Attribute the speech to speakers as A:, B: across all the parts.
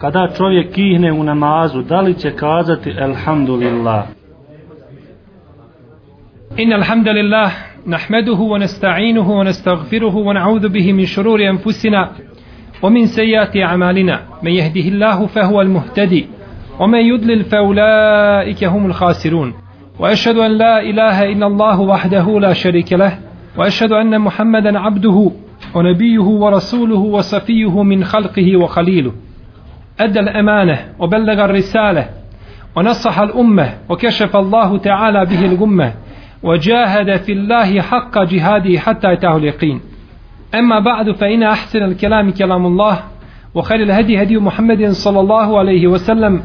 A: Kada čovjek kihne u namazu, da li će kazati Elhamdulillah?
B: Inna alhamdulillah, nahmeduhu, wa nasta'inuhu, wa nasta'gfiruhu, wa na'udhu bihi min šururi anfusina, wa min sejati amalina, me jehdihi Allahu fahuwa almuhtadi, wa me yudlil faulaike humul khasirun. Wa ashadu an la ilaha inna Allahu wahdahu la sharika lah, wa ashadu anna muhammadan abduhu, wa nabiyuhu, wa rasuluhu, wa safiyuhu min khalqihi wa khaliluhu. أدى الأمانة وبلغ الرسالة ونصح الأمة وكشف الله تعالى به الغمة وجاهد في الله حق جهاده حتى أتاه اليقين. أما بعد فإن أحسن الكلام كلام الله وخير الهدي هدي محمد صلى الله عليه وسلم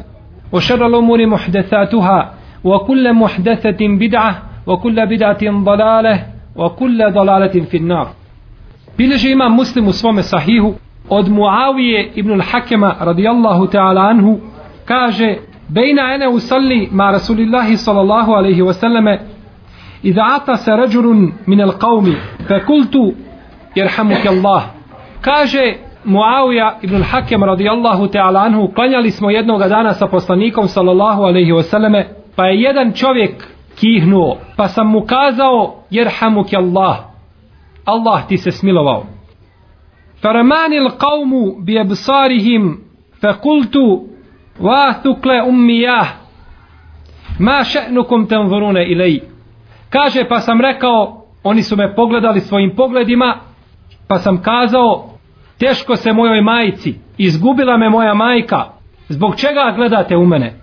B: وشر الأمور محدثاتها وكل محدثة بدعة وكل بدعة ضلالة وكل ضلالة في النار. بلجي إمام مسلم سوام صحيح od Muavije ibn al-Hakema radijallahu ta'ala anhu kaže bejna ene usalli ma rasulillahi sallallahu alaihi wasallame idha ata se ređurun min al qavmi fe kultu jerhamuke Allah. Kaže Muavija ibn al-Hakem radijallahu ta'ala anhu klanjali smo jednog dana sa poslanikom sallallahu alaihi wasallame pa je jedan čovjek kihnuo pa sam mu kazao jerhamuke Allah. Allah ti se smilovao. فرماني القوم بأبصارهم فقلت واثقل أمياه ما شأنكم تنظرون إلي kaže pa sam rekao oni su me pogledali svojim pogledima pa sam kazao teško se mojoj majici izgubila me moja majka zbog čega gledate u mene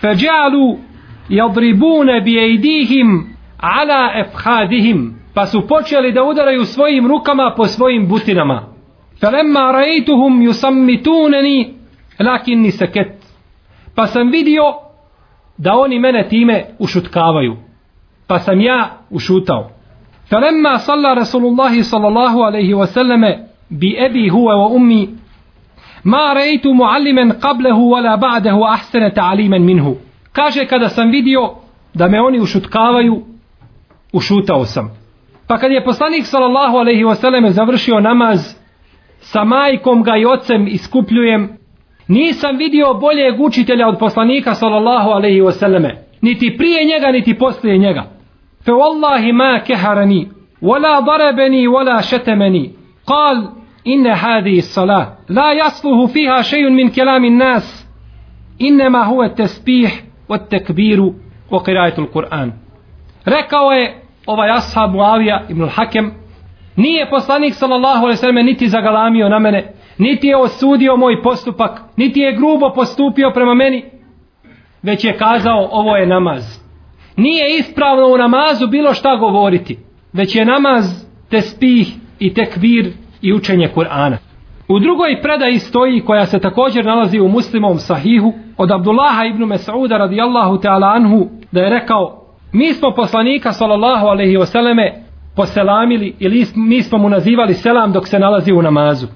B: feđalu jadribune bi ejdihim ala efhadihim pa su počeli da udaraju svojim rukama po svojim butinama Felemma raituhum yusammituneni lakinni seket. Pa sam vidio da oni mene time ušutkavaju. Pa sam ja ušutao. Felemma salla Rasulullahi sallallahu alejhi ve selleme bi abi huwa wa ummi ma raitu mualliman qablahu wala ba'dahu ahsana ta'liman minhu kaže kada sam vidio da me oni ušutkavaju ušutao sam pa kad je poslanik sallallahu alejhi ve selleme završio namaz sa majkom ga i ocem iskupljujem, nisam vidio boljeg učitelja od poslanika sallallahu alaihi wasallame, niti prije njega, niti poslije njega. Fe wallahi ma keharani, wala darabeni, wala šetemeni. Kal, inne hadi salah, la jasluhu fiha šejun min kelamin nas, innema huve tespih, od tekbiru, o kirajetul Kur'an. Rekao je ovaj ashab Muavija ibn al-Hakem, Nije poslanik sallallahu alejhi ve selleme niti zagalamio na mene, niti je osudio moj postupak, niti je grubo postupio prema meni, već je kazao ovo je namaz. Nije ispravno u namazu bilo šta govoriti, već je namaz tespih i tekbir i učenje Kur'ana. U drugoj predaji stoji koja se također nalazi u muslimovom sahihu od Abdullaha ibn Mas'uda radijallahu ta'ala anhu da je rekao mi smo poslanika sallallahu alaihi wasallame poselamili ili mi smo mu nazivali selam dok se nalazi u namazu.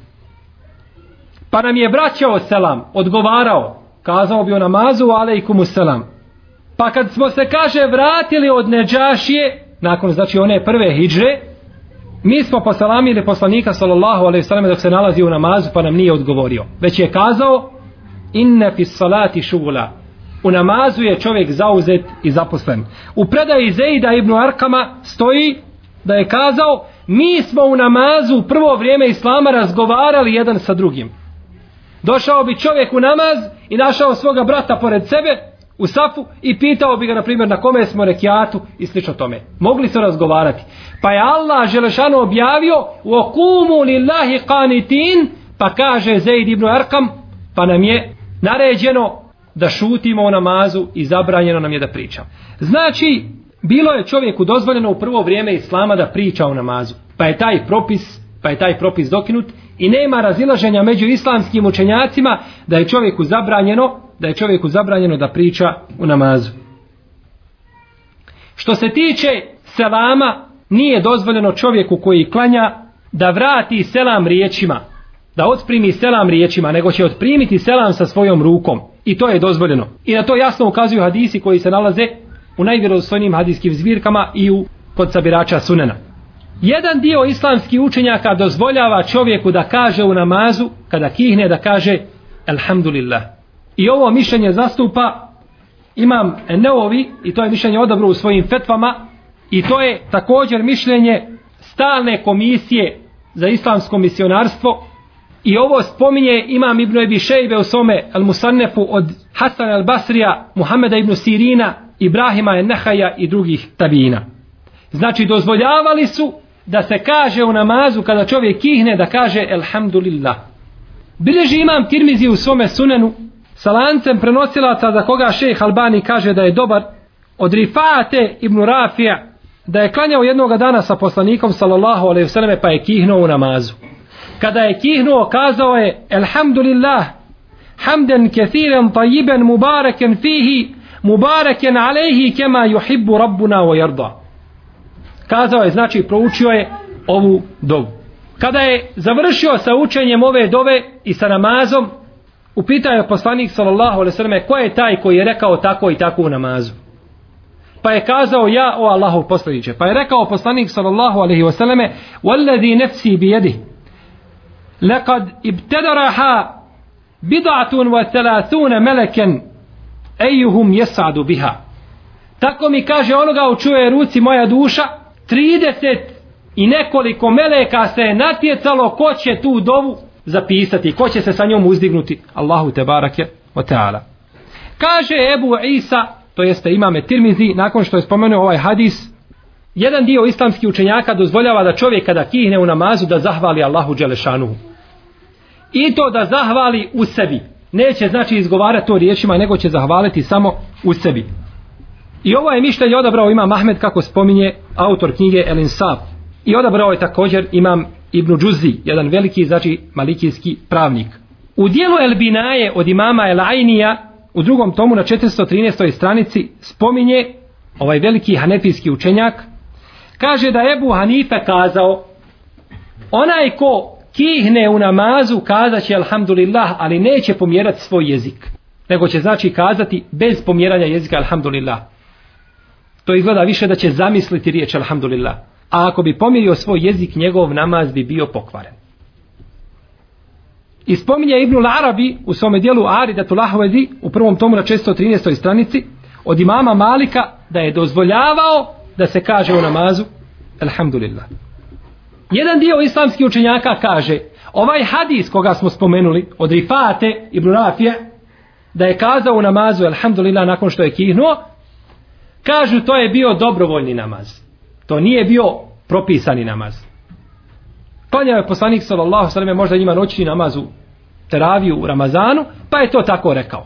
B: Pa nam je vraćao selam, odgovarao, kazao bi u namazu, alejkumu selam. Pa kad smo se, kaže, vratili od Neđašije, nakon znači one prve hidžre, mi smo poselamili poslanika sallallahu alejhi ve sellem dok se nalazi u namazu, pa nam nije odgovorio. Već je kazao, inne fi salati šugula, u namazu je čovjek zauzet i zaposlen. U predaji Zeida ibn Arkama stoji da je kazao mi smo u namazu u prvo vrijeme islama razgovarali jedan sa drugim. Došao bi čovjek u namaz i našao svoga brata pored sebe u safu i pitao bi ga na primjer na kome smo rekiatu i slično tome. Mogli su razgovarati. Pa je Allah Želešanu objavio u okumu lillahi qanitin pa kaže Zaid ibn Arkam pa nam je naređeno da šutimo u namazu i zabranjeno nam je da pričamo. Znači, bilo je čovjeku dozvoljeno u prvo vrijeme islama da priča o namazu. Pa je taj propis, pa je taj propis dokinut i nema razilaženja među islamskim učenjacima da je čovjeku zabranjeno, da je čovjeku zabranjeno da priča u namazu. Što se tiče selama, nije dozvoljeno čovjeku koji klanja da vrati selam riječima, da otprimi selam riječima, nego će otprimiti selam sa svojom rukom. I to je dozvoljeno. I na to jasno ukazuju hadisi koji se nalaze u najvjerozostojnijim hadijskim zbirkama i u kod sabirača sunena. Jedan dio islamskih učenjaka dozvoljava čovjeku da kaže u namazu, kada kihne da kaže Alhamdulillah. I ovo mišljenje zastupa imam Neovi i to je mišljenje odabro u svojim fetvama i to je također mišljenje stalne komisije za islamsko misionarstvo i ovo spominje imam Ibn Ebi Šejbe u svome al Musannefu od Hasan al Basrija, Muhameda ibn Sirina, Ibrahima Nehaja i drugih tabina. Znači dozvoljavali su da se kaže u namazu kada čovjek kihne da kaže Elhamdulillah. Bileži imam Tirmizi u svome sunenu sa lancem prenosilaca za koga šejh Albani kaže da je dobar od Rifate ibn Rafija da je klanjao jednog dana sa poslanikom sallallahu alejhi ve selleme pa je kihnuo u namazu. Kada je kihnuo kazao je Elhamdulillah hamdan kethiren tajiben mubarakan fihi mubareken alayhi kema yuhibbu rabbuna wa yarda. Kazao je znači proučio je ovu dovu. Kada je završio sa učenjem ove dove i sa namazom, upitao je poslanik sallallahu alejhi ve selleme ko je taj koji je rekao tako i tako u namazu. Pa je kazao ja o Allahov poslanice. Pa je rekao poslanik sallallahu alejhi ve selleme: "Wallazi nafsi bi yadihi laqad ibtadaraha bid'atun wa thalathuna malakan ejuhum jesadu biha." Tako mi kaže onoga u čuje ruci moja duša, 30 i nekoliko meleka se je natjecalo ko će tu dovu zapisati, ko će se sa njom uzdignuti. Allahu te barake o ta'ala. Kaže Ebu Isa, to jeste imame Tirmizi, nakon što je spomenuo ovaj hadis, jedan dio islamskih učenjaka dozvoljava da čovjek kada kihne u namazu da zahvali Allahu Đelešanuhu. I to da zahvali u sebi. Neće znači izgovarati to riječima, nego će zahvaliti samo u sebi. I ovo je mišljenje odabrao imam Ahmed kako spominje autor knjige El Insaf. I odabrao je također imam Ibn Džuzi, jedan veliki, znači malikijski pravnik. U dijelu El Binaje od imama El Ainija, u drugom tomu na 413. stranici, spominje ovaj veliki hanefijski učenjak, kaže da Ebu Hanife kazao, onaj ko kihne u namazu kazat će alhamdulillah, ali neće pomjerati svoj jezik. Nego će znači kazati bez pomjeranja jezika alhamdulillah. To izgleda više da će zamisliti riječ alhamdulillah. A ako bi pomirio svoj jezik, njegov namaz bi bio pokvaren. I spominje Ibnul Arabi u svome dijelu Aridatul Lahvedi u prvom tomu na 613. stranici od imama Malika da je dozvoljavao da se kaže u namazu Alhamdulillah. Jedan dio islamskih učenjaka kaže ovaj hadis koga smo spomenuli od Rifate Ibn Rafije da je kazao u namazu Alhamdulillah nakon što je kihnuo kažu to je bio dobrovoljni namaz. To nije bio propisani namaz. Klanjao je poslanik sallallahu sallam možda njima noćni namaz u teraviju u Ramazanu, pa je to tako rekao.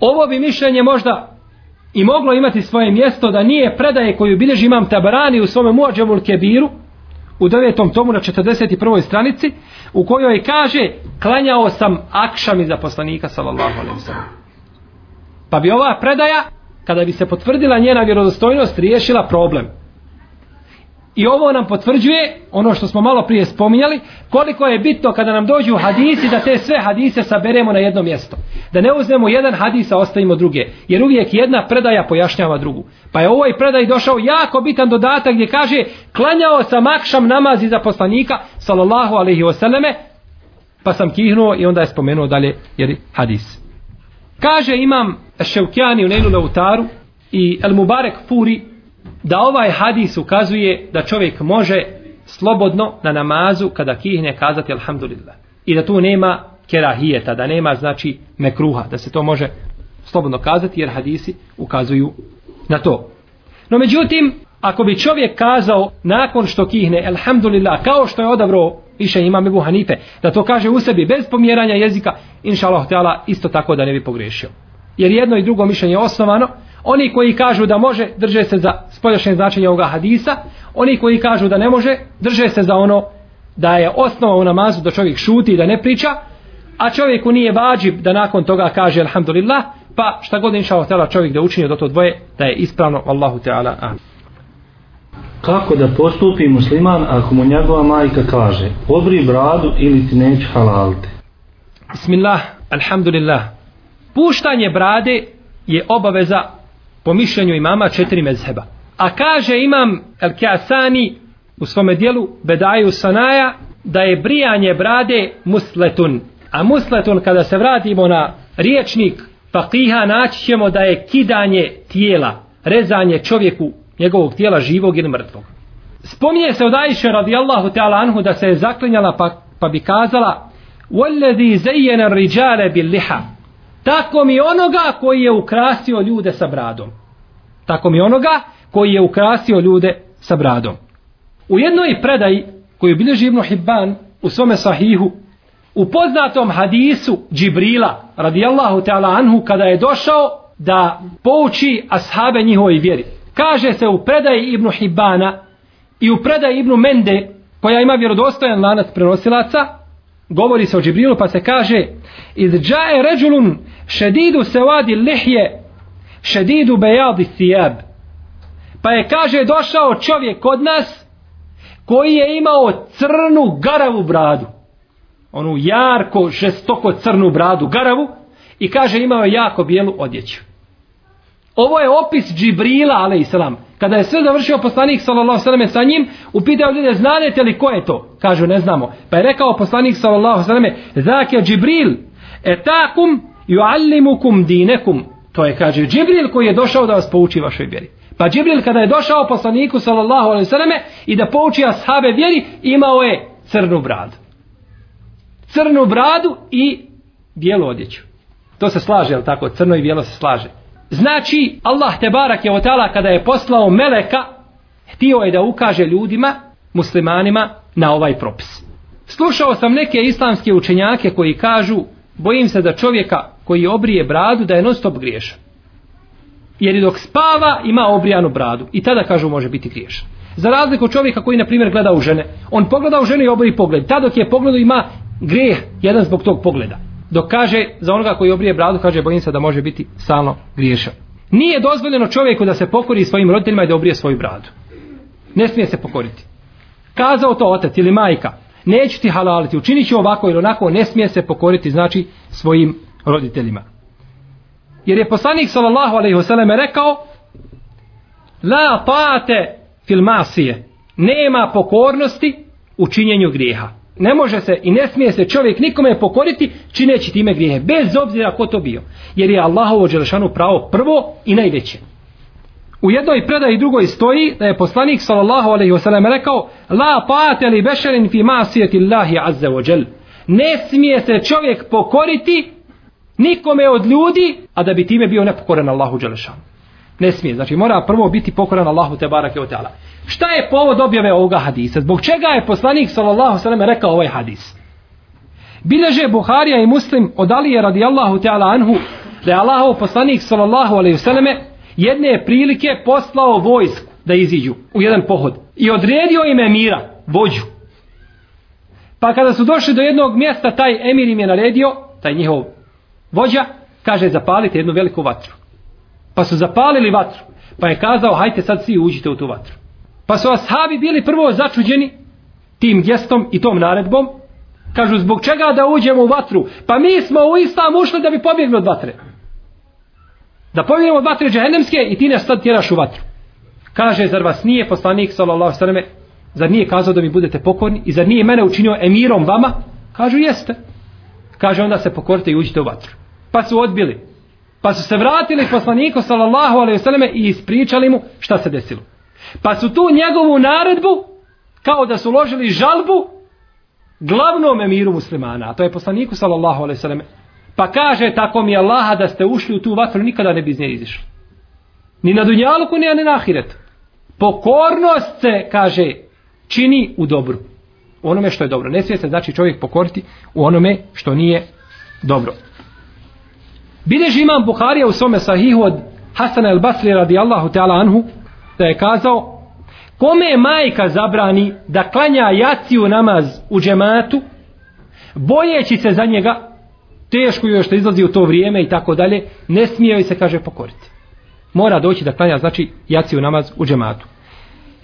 B: Ovo bi mišljenje možda i moglo imati svoje mjesto da nije predaje koju bilježi imam Tabarani u svome muadžemul Kebiru u devetom tomu na 41. stranici u kojoj kaže klanjao sam akšami za poslanika sallallahu alaihi sallam. Pa bi ova predaja kada bi se potvrdila njena vjerodostojnost riješila problem. I ovo nam potvrđuje ono što smo malo prije spominjali, koliko je bitno kada nam dođu hadisi da te sve hadise saberemo na jedno mjesto. Da ne uzmemo jedan hadis a ostavimo druge. Jer uvijek jedna predaja pojašnjava drugu. Pa je ovoj predaj došao jako bitan dodatak gdje kaže klanjao sam akšam namazi za poslanika sallallahu alaihi wasallame pa sam kihnuo i onda je spomenuo dalje jer hadis. Kaže imam Ševkjani u Neilu Leutaru i El Mubarek Furi da ovaj hadis ukazuje da čovjek može slobodno na namazu kada kihne kazati alhamdulillah. I da tu nema kerahijeta, da nema znači mekruha, da se to može slobodno kazati jer hadisi ukazuju na to. No međutim, ako bi čovjek kazao nakon što kihne alhamdulillah kao što je odabrao više imam Ebu Hanife, da to kaže u sebi bez pomjeranja jezika, inša Allah isto tako da ne bi pogrešio. Jer jedno i drugo mišljenje je osnovano, Oni koji kažu da može, drže se za spoljašnje značenje ovoga hadisa. Oni koji kažu da ne može, drže se za ono da je osnova u namazu da čovjek šuti i da ne priča. A čovjeku nije vađib da nakon toga kaže alhamdulillah. Pa šta god inša Allah čovjek da učini do to dvoje, da je ispravno Allahu Teala. Amin.
A: Kako da postupi musliman ako mu njegova majka kaže obri bradu ili ti neće halalite?
B: Bismillah, alhamdulillah. Puštanje brade je obaveza po mišljenju imama četiri mezheba. A kaže imam El Kasani u svome dijelu Bedaju Sanaja da je brijanje brade musletun, A musletun kada se vratimo na riječnik fakiha naći ćemo da je kidanje tijela, rezanje čovjeku njegovog tijela živog ili mrtvog. Spominje se od Ajše radijallahu ta'ala anhu da se je zaklinjala pa, pa bi kazala وَالَّذِي زَيَّنَ الرِّجَالَ بِالْلِحَا Tako mi onoga koji je ukrasio ljude sa bradom. Tako mi onoga koji je ukrasio ljude sa bradom. U jednoj predaji koju bilježi Ibn Hibban u svome sahihu u poznatom hadisu Džibrila radijallahu ta'ala anhu kada je došao da pouči ashabe njihovoj vjeri. Kaže se u predaji Ibn Hibbana i u predaji Ibn Mende koja ima vjerodostojan lanac prenosilaca govori se o Džibrilu pa se kaže iz džaje ređulun šedidu se vadi lihje šedidu bejadi sijab. pa je kaže došao čovjek kod nas koji je imao crnu garavu bradu. Onu jarko žestoko crnu bradu garavu i kaže imao je jako bijelu odjeću. Ovo je opis Džibrila alaihissalam kada je sve završio poslanik sallallahu alejhi sa njim upitao ljude znate li ko je to? Kažu ne znamo. Pa je rekao poslanik sallallahu alejhi ve zake Džibril etakum yuallimukum dinekum to je kaže Džibril koji je došao da vas pouči vašoj vjeri pa Džibril kada je došao poslaniku sallallahu alejhi ve i da pouči ashabe vjeri imao je crnu bradu crnu bradu i bijelu odjeću. To se slaže, jel tako? Crno i bijelo se slaže. Znači, Allah te barak je otala kada je poslao Meleka, htio je da ukaže ljudima, muslimanima, na ovaj propis. Slušao sam neke islamske učenjake koji kažu, bojim se da čovjeka koji obrije bradu, da je non stop griješan. Jer i dok spava, ima obrijanu bradu. I tada kažu može biti griješan. Za razliku od čovjeka koji, na primjer, gleda u žene. On pogleda u žene i obori pogled. Tad dok je pogledu ima grijeh jedan zbog tog pogleda. Dok kaže za onoga koji obrije bradu, kaže bojim se da može biti stalno griješan. Nije dozvoljeno čovjeku da se pokori svojim roditeljima i da obrije svoju bradu. Ne smije se pokoriti. Kazao to otac ili majka, neću ti halaliti, učinit ću ovako ili onako, ne smije se pokoriti, znači, svojim roditeljima. Jer je poslanik sallallahu alaihi wasallam rekao La taate fil masije. Nema pokornosti u činjenju grijeha ne može se i ne smije se čovjek nikome pokoriti čineći time grijehe, bez obzira ko to bio. Jer je Allahovo Đelešanu pravo prvo i najveće. U jednoj predaji drugoj stoji da je poslanik sallallahu alejhi ve sellem rekao La pate li fi ma'siyati Allahi azza wa jall." Ne smije se čovjek pokoriti nikome od ljudi, a da bi time bio nepokoran Allahu dželešan. Ne smije, znači mora prvo biti pokoran Allahu te barake o teala. Šta je povod objave ovoga hadisa? Zbog čega je poslanik sallallahu alejhi ve sellem rekao ovaj hadis? Bileže Buharija i Muslim od Alije radijallahu ta'ala anhu da je Allahov poslanik sallallahu alejhi ve selleme jedne prilike poslao vojsku da iziđu u jedan pohod i odredio im emira, vođu. Pa kada su došli do jednog mjesta, taj emir im je naredio, taj njihov vođa, kaže zapalite jednu veliku vatru. Pa su zapalili vatru. Pa je kazao, hajte sad svi uđite u tu vatru. Pa su ashabi bili prvo začuđeni tim gestom i tom naredbom. Kažu, zbog čega da uđemo u vatru? Pa mi smo u islam ušli da bi pobjegli od vatre. Da pobjegnemo od vatre džahennemske i ti nas sad tjeraš u vatru. Kaže, zar vas nije poslanik, sallallahu sallam, zar nije kazao da mi budete pokorni i zar nije mene učinio emirom vama? Kažu, jeste. Kaže, onda se pokorite i uđite u vatru. Pa su odbili. Pa su se vratili poslaniku, sallallahu alaihi sallam, i ispričali mu šta se desilo. Pa su tu njegovu naredbu, kao da su ložili žalbu, glavnom emiru muslimana, a to je poslaniku sallallahu alaihi sallam. Pa kaže, tako mi je Allaha da ste ušli u tu vatru, nikada ne bi iz nje izišli. Ni na dunjaluku, ni na ahiretu. Pokornost se, kaže, čini u dobru. U onome što je dobro. Ne smije se znači čovjek pokoriti u onome što nije dobro. Bileži imam Buharija u svome sahihu od Hasana el Basri radijallahu ta'ala anhu, da je kazao kome je majka zabrani da klanja jaciju namaz u džematu bojeći se za njega teško joj što izlazi u to vrijeme i tako dalje ne smije joj se kaže pokoriti mora doći da klanja znači jaciju namaz u džematu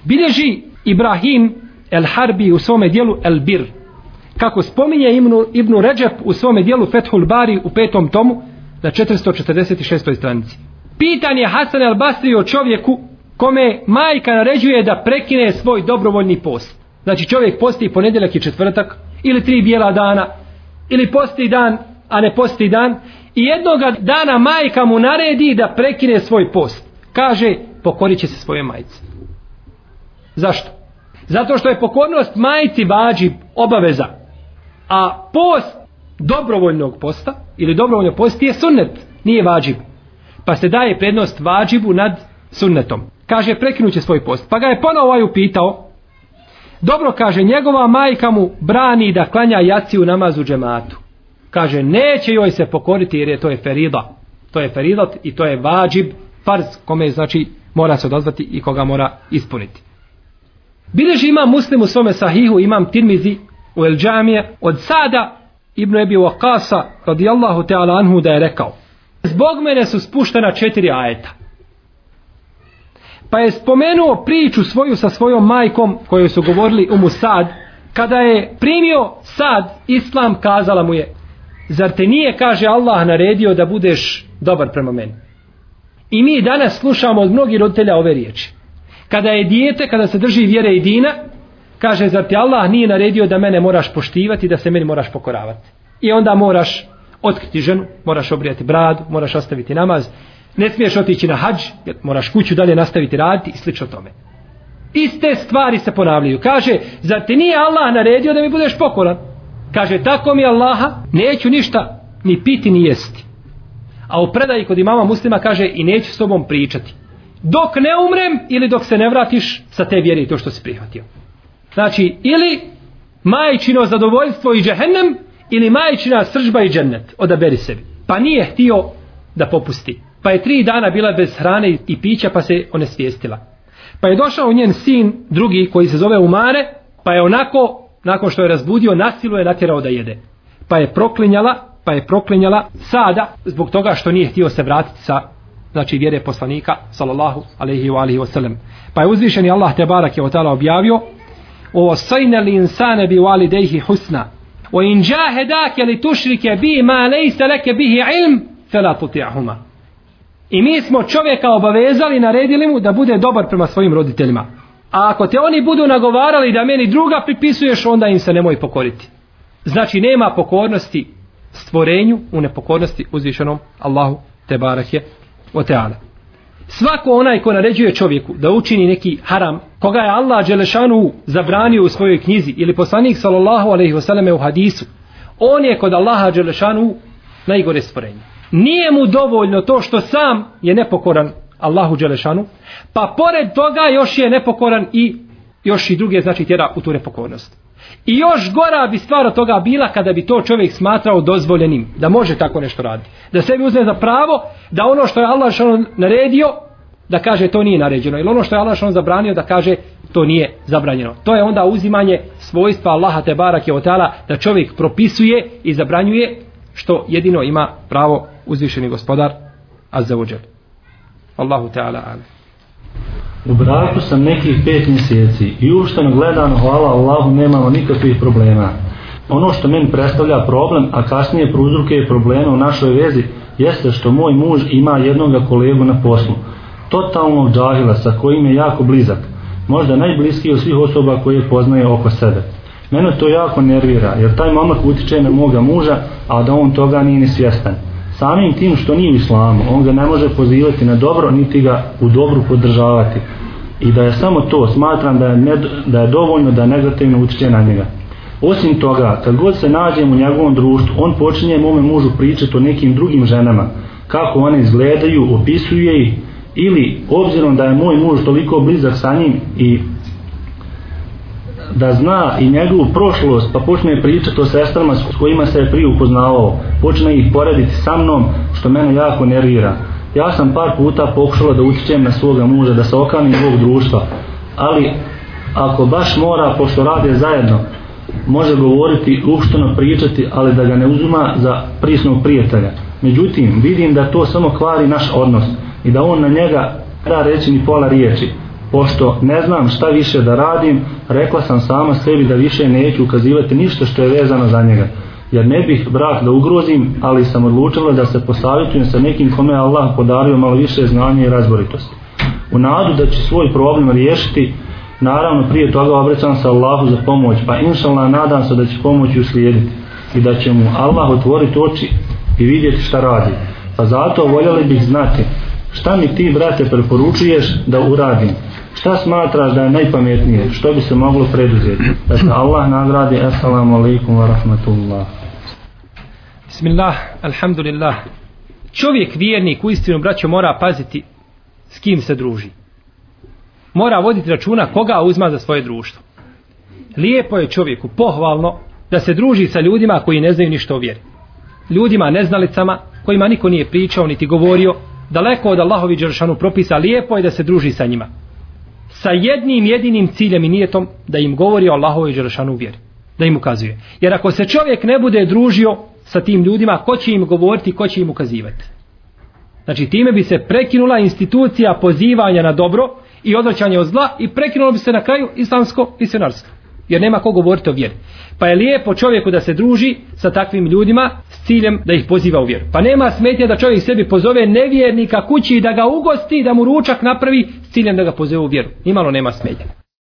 B: bilježi Ibrahim el Harbi u svome dijelu el Bir kako spominje Ibnu, Ibnu Ređep u svome dijelu Fethul Bari u petom tomu na 446. stranici pitan je Hasan el Basri o čovjeku kome majka naređuje da prekine svoj dobrovoljni post. Znači čovjek posti ponedjeljak i četvrtak ili tri bijela dana ili posti dan, a ne posti dan, i jednoga dana majka mu naredi da prekine svoj post. Kaže, pokorit će se svoje majice. Zašto? Zato što je pokornost majici bađi obaveza. A post dobrovoljnog posta ili dobrovoljnog posta je sunnet, nije vađib. Pa se daje prednost vađibu nad sunnetom. Kaže, prekinuće svoj post. Pa ga je ponovo ovaj upitao, Dobro kaže, njegova majka mu brani da klanja jaci u namazu džematu. Kaže, neće joj se pokoriti jer je to je ferida. To je feridat i to je vađib, farz, kome znači mora se odazvati i koga mora ispuniti. Bileži imam muslim u svome sahihu, imam tirmizi u El Džamije, od sada Ibn Ebi Waqasa, radijallahu ta'ala anhu, da je rekao, zbog mene su spuštena četiri ajeta. Pa je spomenuo priču svoju sa svojom majkom koju su govorili u Musad. Kada je primio Sad, Islam kazala mu je Zar te nije, kaže Allah, naredio da budeš dobar prema meni? I mi danas slušamo od mnogih roditelja ove riječi. Kada je dijete, kada se drži vjere i dina, kaže, zar ti Allah nije naredio da mene moraš poštivati, da se meni moraš pokoravati? I onda moraš otkriti ženu, moraš obrijati bradu, moraš ostaviti namaz, ne smiješ otići na hađ, jer moraš kuću dalje nastaviti raditi i slično tome. Iste stvari se ponavljaju. Kaže, zar ti nije Allah naredio da mi budeš pokoran? Kaže, tako mi Allaha, neću ništa ni piti ni jesti. A u predaji kod imama muslima kaže, i neću s tobom pričati. Dok ne umrem ili dok se ne vratiš sa te vjeri i to što si prihvatio. Znači, ili majčino zadovoljstvo i džehennem, ili majčina sržba i džennet. Odaberi sebi. Pa nije htio da popusti pa je tri dana bila bez hrane i pića pa se onesvijestila. Pa je došao njen sin drugi koji se zove Umare pa je onako nakon što je razbudio nasilu je natjerao da jede. Pa je proklinjala pa je proklinjala sada zbog toga što nije htio se vratiti sa znači vjere poslanika sallallahu alejhi ve alihi wasallam. Pa je uzvišeni Allah te bareke ve taala objavio o sajna li insane bi walidayhi husna wa in jahadaka li tušrike bi ma laysa laka bihi ilm fala tuti'huma." I mi smo čovjeka obavezali, naredili mu da bude dobar prema svojim roditeljima. A ako te oni budu nagovarali da meni druga pripisuješ, onda im se nemoj pokoriti. Znači nema pokornosti stvorenju u nepokornosti uzvišenom Allahu te barake o teala. Svako onaj ko naređuje čovjeku da učini neki haram, koga je Allah Đelešanu zabranio u svojoj knjizi ili poslanik sallallahu alaihi wasallam u hadisu, on je kod Allaha Đelešanu najgore stvorenje nije mu dovoljno to što sam je nepokoran Allahu Đelešanu, pa pored toga još je nepokoran i još i druge znači tjera u tu nepokornost. I još gora bi stvar od toga bila kada bi to čovjek smatrao dozvoljenim, da može tako nešto raditi. Da sebi uzme za pravo da ono što je Allah što naredio, da kaže to nije naređeno. Ili ono što je Allah što zabranio, da kaže to nije zabranjeno. To je onda uzimanje svojstva Allaha te barak je otala da čovjek propisuje i zabranjuje što jedino ima pravo uzvišeni gospodar Azzavuđel. Allahu Teala ala.
A: U braku sam nekih pet mjeseci i uopšteno gledano, hvala Allahu, nemamo nikakvih problema. Ono što meni predstavlja problem, a kasnije prouzrukuje problema u našoj vezi, jeste što moj muž ima jednog kolegu na poslu. Totalnog džahila sa kojim je jako blizak. Možda najbliskiji od svih osoba koje poznaje oko sebe. Mene to jako nervira, jer taj momak utiče na moga muža, a da on toga nije ni svjestan. Samim tim što nije u islamu, on ga ne može pozivati na dobro, niti ga u dobru podržavati. I da je samo to, smatram da je, ne, da je dovoljno da negativno utječe na njega. Osim toga, kad god se nađem u njegovom društvu, on počinje mome mužu pričati o nekim drugim ženama, kako one izgledaju, opisuje ih, ili obzirom da je moj muž toliko blizak sa njim i da zna i njegovu prošlost pa počne pričati o sestrama s kojima se je prije upoznavao. Počne ih porediti sa mnom što mene jako nervira. Ja sam par puta pokušala da utičem na svoga muža da se okanim ovog društva ali ako baš mora pošto rade zajedno može govoriti ušteno pričati ali da ga ne uzima za prisnog prijatelja. Međutim vidim da to samo kvari naš odnos i da on na njega da reći ni pola riječi pošto ne znam šta više da radim, rekla sam sama sebi da više neću ukazivati ništa što je vezano za njega. Jer ne bih brak da ugrozim, ali sam odlučila da se posavjetujem sa nekim kome je Allah podario malo više znanja i razboritosti. U nadu da će svoj problem riješiti, naravno prije toga obraćam se Allahu za pomoć, pa inšalna nadam se da će pomoć uslijediti. i da će mu Allah otvoriti oči i vidjeti šta radi. Pa zato voljeli bih znati šta mi ti brate preporučuješ da uradim šta smatraš da je najpametnije? Što bi se moglo preduzeti? Da se Allah nagradi assalamu alaikum wa rahmatullah.
B: Bismillah, alhamdulillah. Čovjek vjernik u istinu braćo mora paziti s kim se druži. Mora voditi računa koga uzma za svoje društvo. Lijepo je čovjeku pohvalno da se druži sa ljudima koji ne znaju ništa o vjeri. Ljudima neznalicama kojima niko nije pričao niti govorio daleko od Allahovi Đeršanu propisa lijepo je da se druži sa njima sa jednim jedinim ciljem i nijetom da im govori o Allahovi Đeršanu vjeri da im ukazuje. Jer ako se čovjek ne bude družio sa tim ljudima ko će im govoriti ko će im ukazivati? Znači time bi se prekinula institucija pozivanja na dobro i odvraćanje od zla i prekinulo bi se na kraju islamsko misionarstvo jer nema ko govoriti o vjeri pa je lijepo čovjeku da se druži sa takvim ljudima s ciljem da ih poziva u vjeru. Pa nema smetnje da čovjek sebi pozove nevjernika kući i da ga ugosti, da mu ručak napravi s ciljem da ga pozove u vjeru. Nimalo nema smetnje.